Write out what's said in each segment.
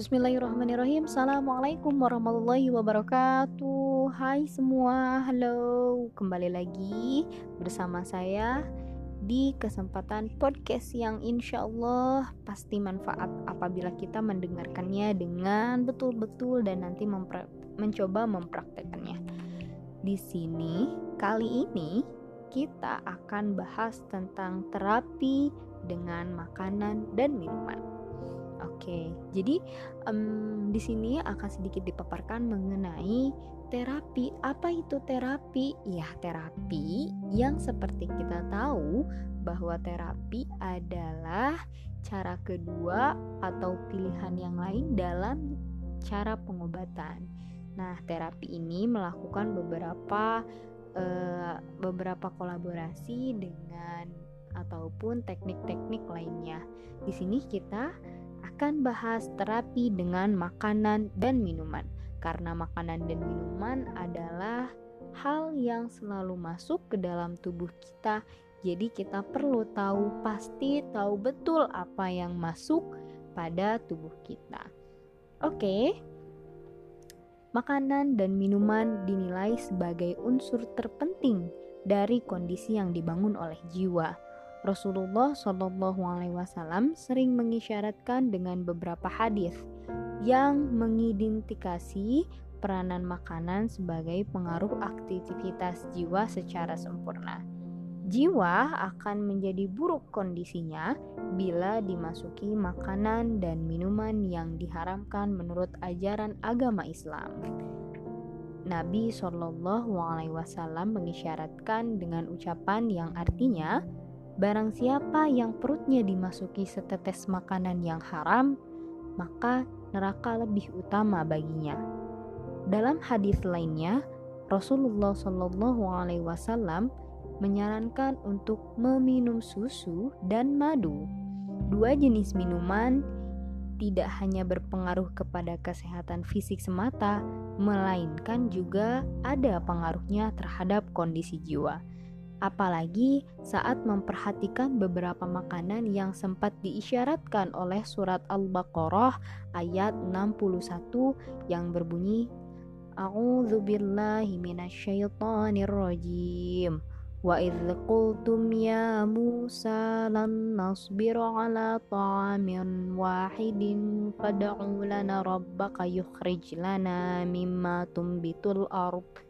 Bismillahirrahmanirrahim. Assalamualaikum warahmatullahi wabarakatuh. Hai semua, halo. Kembali lagi bersama saya Di kesempatan podcast yang insya Allah Pasti manfaat apabila kita mendengarkannya Dengan betul-betul dan nanti mempra mencoba mempraktekannya. Di sini, kali ini kita akan bahas tentang terapi dengan makanan dan minuman Oke, jadi um, di sini akan sedikit dipaparkan mengenai terapi. Apa itu terapi? Ya, terapi yang seperti kita tahu bahwa terapi adalah cara kedua atau pilihan yang lain dalam cara pengobatan. Nah, terapi ini melakukan beberapa uh, beberapa kolaborasi dengan ataupun teknik-teknik lainnya. Di sini kita akan bahas terapi dengan makanan dan minuman, karena makanan dan minuman adalah hal yang selalu masuk ke dalam tubuh kita. Jadi, kita perlu tahu pasti, tahu betul apa yang masuk pada tubuh kita. Oke, makanan dan minuman dinilai sebagai unsur terpenting dari kondisi yang dibangun oleh jiwa Rasulullah Shallallahu Alaihi Wasallam sering mengisyaratkan dengan beberapa hadis yang mengidentifikasi peranan makanan sebagai pengaruh aktivitas jiwa secara sempurna. Jiwa akan menjadi buruk kondisinya bila dimasuki makanan dan minuman yang diharamkan menurut ajaran agama Islam. Nabi Shallallahu Alaihi Wasallam mengisyaratkan dengan ucapan yang artinya, Barang siapa yang perutnya dimasuki setetes makanan yang haram, maka neraka lebih utama baginya. Dalam hadis lainnya, Rasulullah Shallallahu Alaihi Wasallam menyarankan untuk meminum susu dan madu. Dua jenis minuman tidak hanya berpengaruh kepada kesehatan fisik semata, melainkan juga ada pengaruhnya terhadap kondisi jiwa apalagi saat memperhatikan beberapa makanan yang sempat diisyaratkan oleh surat Al-Baqarah ayat 61 yang berbunyi A'udzu billahi minasyaitonir rajim Wa idh qultum ya Musa lan nasbiru ala ta'amin wahidin fad'u lana rabbaka yukhrij lana mimma tumbitul ardh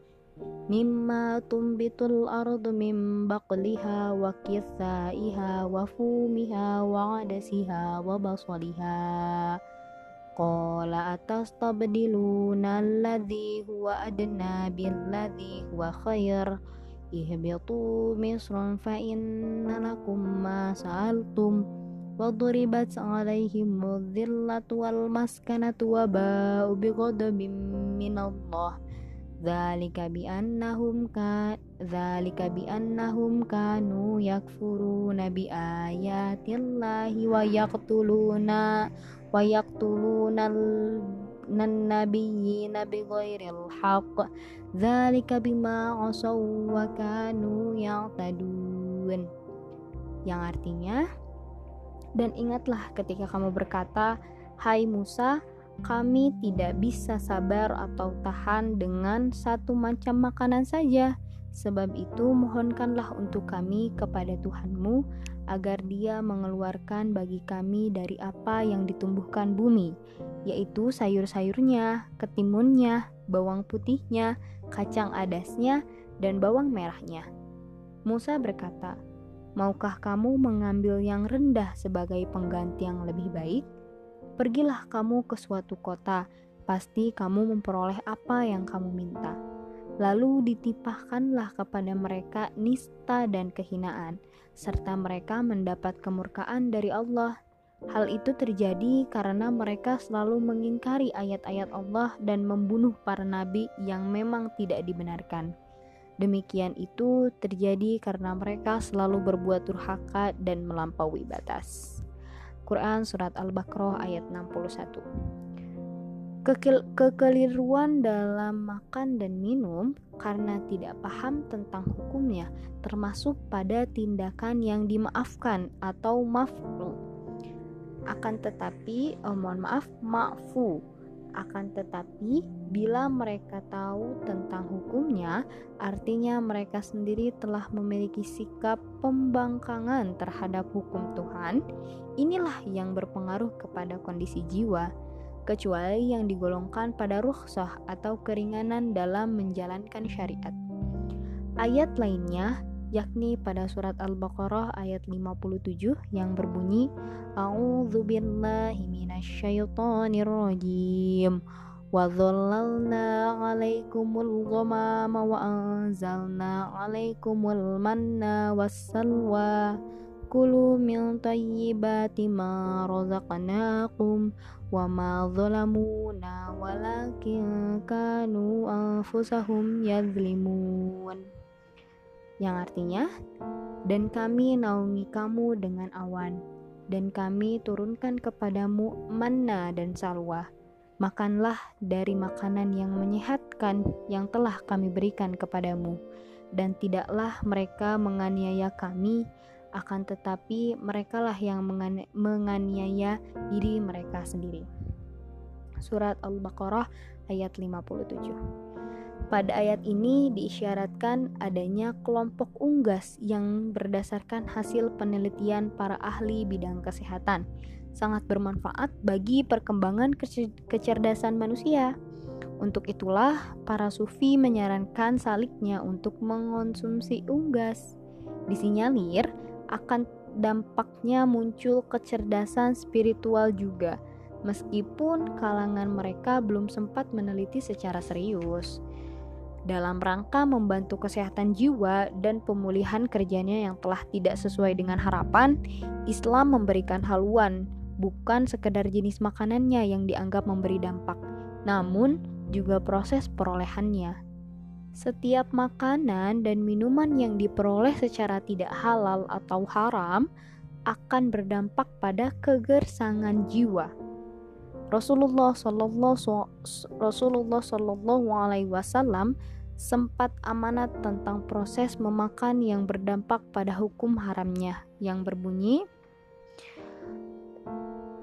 mimma tumbitul ardu min baqliha wa kithaiha wa fumiha wa adasiha wa basaliha qala atastabdiluna alladhi huwa adna billadhi huwa khair ihbitu misran fa inna lakum ma sa'altum وضربت عليهم الذلة والمسكنة وباءوا بغضب من الله Dzalika bi annahum ka dzalika bi annahum kanu yakfuruna bi ayatillahi wa yaqtuluna wa yaqtuluna nan nabiyyina bi ghairil haqq. Dzalika bima asaw wa kanu ya'tadun. Yang artinya dan ingatlah ketika kamu berkata hai Musa kami tidak bisa sabar atau tahan dengan satu macam makanan saja. Sebab itu, mohonkanlah untuk kami kepada Tuhanmu agar Dia mengeluarkan bagi kami dari apa yang ditumbuhkan bumi, yaitu sayur-sayurnya, ketimunnya, bawang putihnya, kacang adasnya, dan bawang merahnya. Musa berkata, "Maukah kamu mengambil yang rendah sebagai pengganti yang lebih baik?" Pergilah kamu ke suatu kota, pasti kamu memperoleh apa yang kamu minta. Lalu ditipahkanlah kepada mereka nista dan kehinaan, serta mereka mendapat kemurkaan dari Allah. Hal itu terjadi karena mereka selalu mengingkari ayat-ayat Allah dan membunuh para nabi yang memang tidak dibenarkan. Demikian itu terjadi karena mereka selalu berbuat durhaka dan melampaui batas. Quran Surat Al-Baqarah ayat 61 Kekil Kekeliruan dalam makan dan minum karena tidak paham tentang hukumnya termasuk pada tindakan yang dimaafkan atau mafru Akan tetapi, oh mohon maaf, ma'fu. Akan tetapi, bila mereka tahu tentang hukumnya, artinya mereka sendiri telah memiliki sikap pembangkangan terhadap hukum Tuhan. Inilah yang berpengaruh kepada kondisi jiwa, kecuali yang digolongkan pada rukhsah atau keringanan dalam menjalankan syariat. Ayat lainnya yakni pada surat Al-Baqarah ayat 57 yang berbunyi A'udzu billahi minasyaitonir rajim. Wa dhallalna 'alaikumul ghamama wa anzalna 'alaikumul manna wassalwa. Kulu min tayyibati ma razaqnakum wa ma zalamuna walakin kanu anfusahum yadhlimun yang artinya, "Dan kami naungi kamu dengan awan, dan kami turunkan kepadamu manna dan salwa. Makanlah dari makanan yang menyehatkan yang telah kami berikan kepadamu, dan tidaklah mereka menganiaya kami, akan tetapi merekalah yang menganiaya diri mereka sendiri." Surat Al-Baqarah ayat 57. Pada ayat ini diisyaratkan adanya kelompok unggas yang berdasarkan hasil penelitian para ahli bidang kesehatan. Sangat bermanfaat bagi perkembangan kecerdasan manusia. Untuk itulah, para sufi menyarankan saliknya untuk mengonsumsi unggas. Disinyalir akan dampaknya muncul kecerdasan spiritual juga, meskipun kalangan mereka belum sempat meneliti secara serius dalam rangka membantu kesehatan jiwa dan pemulihan kerjanya yang telah tidak sesuai dengan harapan, Islam memberikan haluan, bukan sekedar jenis makanannya yang dianggap memberi dampak, namun juga proses perolehannya. Setiap makanan dan minuman yang diperoleh secara tidak halal atau haram akan berdampak pada kegersangan jiwa. Rasulullah Shallallahu Rasulullah Shallallahu Alaihi Wasallam sempat amanat tentang proses memakan yang berdampak pada hukum haramnya yang berbunyi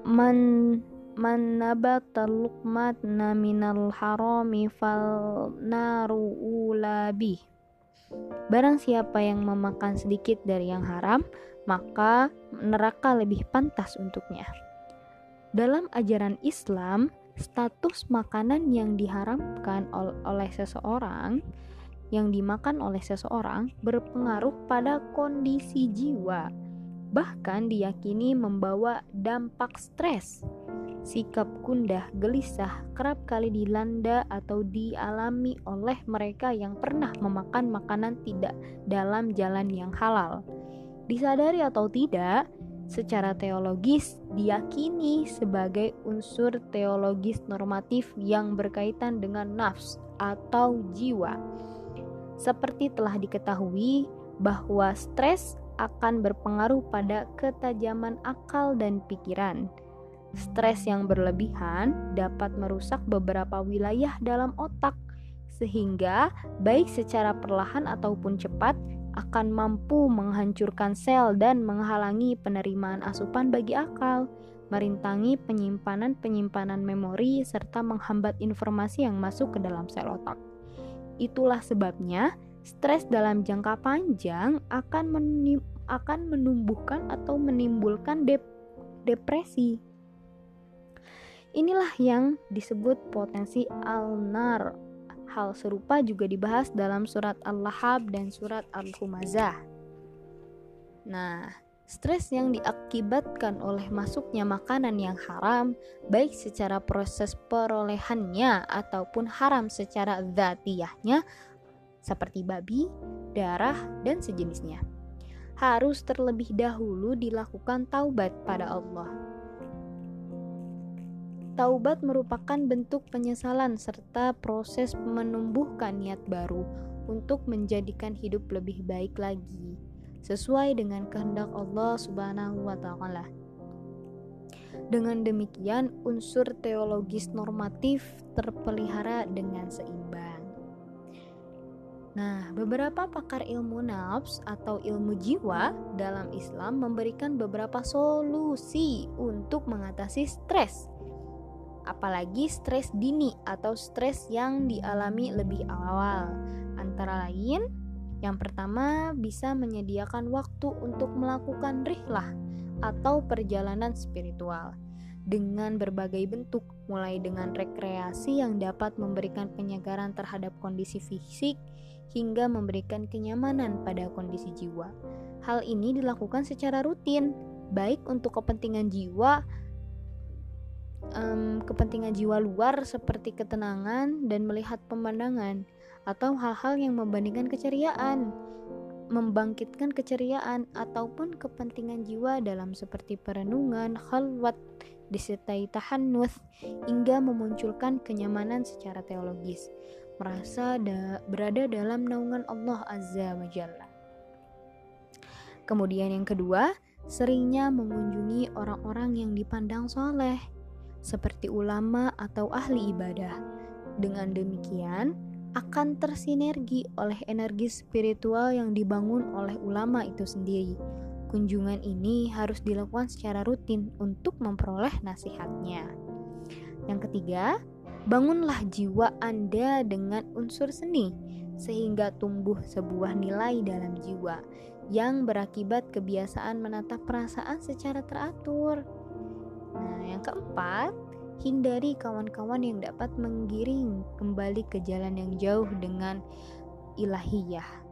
man man nabata luqmatna minal harami fal naru ulabi Barang siapa yang memakan sedikit dari yang haram, maka neraka lebih pantas untuknya. Dalam ajaran Islam, status makanan yang diharamkan ol oleh seseorang yang dimakan oleh seseorang berpengaruh pada kondisi jiwa, bahkan diyakini membawa dampak stres. Sikap gundah, gelisah kerap kali dilanda atau dialami oleh mereka yang pernah memakan makanan tidak dalam jalan yang halal. Disadari atau tidak, secara teologis diyakini sebagai unsur teologis normatif yang berkaitan dengan nafs atau jiwa. Seperti telah diketahui bahwa stres akan berpengaruh pada ketajaman akal dan pikiran. Stres yang berlebihan dapat merusak beberapa wilayah dalam otak, sehingga baik secara perlahan ataupun cepat akan mampu menghancurkan sel dan menghalangi penerimaan asupan bagi akal, merintangi penyimpanan-penyimpanan memori, serta menghambat informasi yang masuk ke dalam sel otak. Itulah sebabnya stres dalam jangka panjang akan, menim akan menumbuhkan atau menimbulkan dep depresi. Inilah yang disebut potensi alnar Hal serupa juga dibahas dalam surat Al-Lahab dan surat Al-Humazah. Nah, stres yang diakibatkan oleh masuknya makanan yang haram, baik secara proses perolehannya ataupun haram secara zatiyahnya, seperti babi, darah, dan sejenisnya, harus terlebih dahulu dilakukan taubat pada Allah Taubat merupakan bentuk penyesalan serta proses menumbuhkan niat baru untuk menjadikan hidup lebih baik lagi sesuai dengan kehendak Allah Subhanahu wa taala. Dengan demikian, unsur teologis normatif terpelihara dengan seimbang. Nah, beberapa pakar ilmu nafs atau ilmu jiwa dalam Islam memberikan beberapa solusi untuk mengatasi stres. Apalagi stres dini atau stres yang dialami lebih awal. Antara lain, yang pertama bisa menyediakan waktu untuk melakukan rihlah atau perjalanan spiritual dengan berbagai bentuk, mulai dengan rekreasi yang dapat memberikan penyegaran terhadap kondisi fisik hingga memberikan kenyamanan pada kondisi jiwa. Hal ini dilakukan secara rutin, baik untuk kepentingan jiwa, um, kepentingan jiwa luar seperti ketenangan dan melihat pemandangan, atau hal-hal yang membandingkan keceriaan, membangkitkan keceriaan, ataupun kepentingan jiwa dalam seperti perenungan, khalwat, disertai tahannuth, hingga memunculkan kenyamanan secara teologis merasa da berada dalam naungan Allah Azza wa Jalla. Kemudian yang kedua, seringnya mengunjungi orang-orang yang dipandang soleh, seperti ulama atau ahli ibadah. Dengan demikian, akan tersinergi oleh energi spiritual yang dibangun oleh ulama itu sendiri. Kunjungan ini harus dilakukan secara rutin untuk memperoleh nasihatnya. Yang ketiga, Bangunlah jiwa Anda dengan unsur seni, sehingga tumbuh sebuah nilai dalam jiwa yang berakibat kebiasaan menatap perasaan secara teratur. Nah, yang keempat, hindari kawan-kawan yang dapat menggiring kembali ke jalan yang jauh dengan ilahiyah.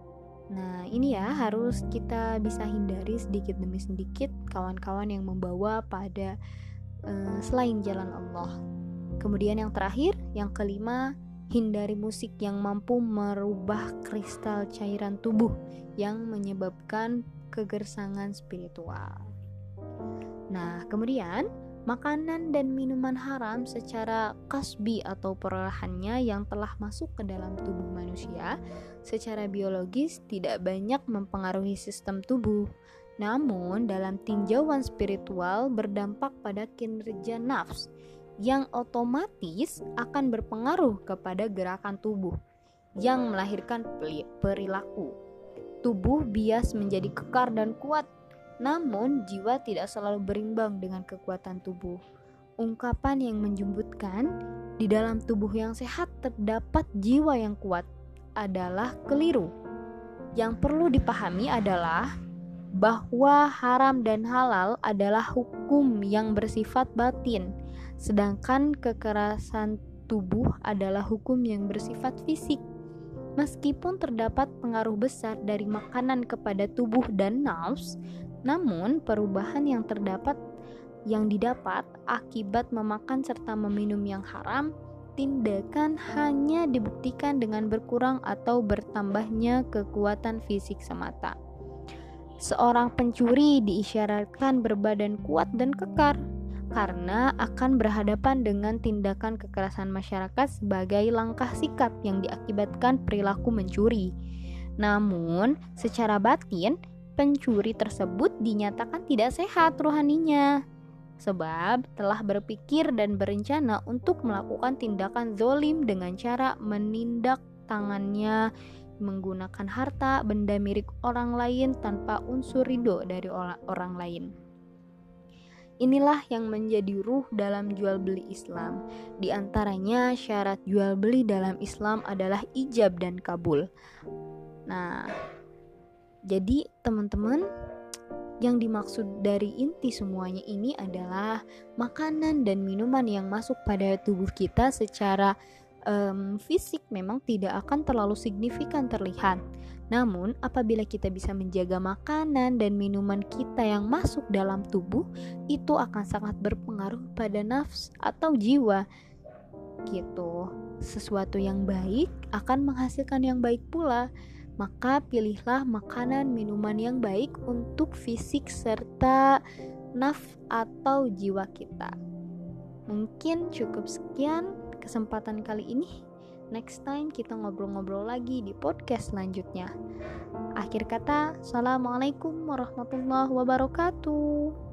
Nah, ini ya harus kita bisa hindari sedikit demi sedikit kawan-kawan yang membawa pada uh, selain jalan Allah. Kemudian yang terakhir, yang kelima, hindari musik yang mampu merubah kristal cairan tubuh yang menyebabkan kegersangan spiritual. Nah, kemudian makanan dan minuman haram secara kasbi atau perolehannya yang telah masuk ke dalam tubuh manusia secara biologis tidak banyak mempengaruhi sistem tubuh. Namun, dalam tinjauan spiritual berdampak pada kinerja nafs yang otomatis akan berpengaruh kepada gerakan tubuh yang melahirkan perilaku. Tubuh bias menjadi kekar dan kuat, namun jiwa tidak selalu berimbang dengan kekuatan tubuh. Ungkapan yang menjemputkan di dalam tubuh yang sehat terdapat jiwa yang kuat adalah keliru. Yang perlu dipahami adalah bahwa haram dan halal adalah hukum yang bersifat batin sedangkan kekerasan tubuh adalah hukum yang bersifat fisik. Meskipun terdapat pengaruh besar dari makanan kepada tubuh dan nafs, namun perubahan yang terdapat yang didapat akibat memakan serta meminum yang haram, tindakan hanya dibuktikan dengan berkurang atau bertambahnya kekuatan fisik semata. Seorang pencuri diisyaratkan berbadan kuat dan kekar, karena akan berhadapan dengan tindakan kekerasan masyarakat sebagai langkah sikap yang diakibatkan perilaku mencuri. Namun, secara batin, pencuri tersebut dinyatakan tidak sehat rohaninya sebab telah berpikir dan berencana untuk melakukan tindakan zolim dengan cara menindak tangannya menggunakan harta benda milik orang lain tanpa unsur ridho dari orang lain. Inilah yang menjadi ruh dalam jual beli Islam. Di antaranya syarat jual beli dalam Islam adalah ijab dan kabul. Nah, jadi teman-teman yang dimaksud dari inti semuanya ini adalah makanan dan minuman yang masuk pada tubuh kita secara um, fisik memang tidak akan terlalu signifikan terlihat. Namun, apabila kita bisa menjaga makanan dan minuman kita yang masuk dalam tubuh, itu akan sangat berpengaruh pada nafs atau jiwa. Gitu. Sesuatu yang baik akan menghasilkan yang baik pula. Maka pilihlah makanan minuman yang baik untuk fisik serta naf atau jiwa kita. Mungkin cukup sekian kesempatan kali ini. Next time kita ngobrol-ngobrol lagi di podcast selanjutnya. Akhir kata, Assalamualaikum warahmatullahi wabarakatuh.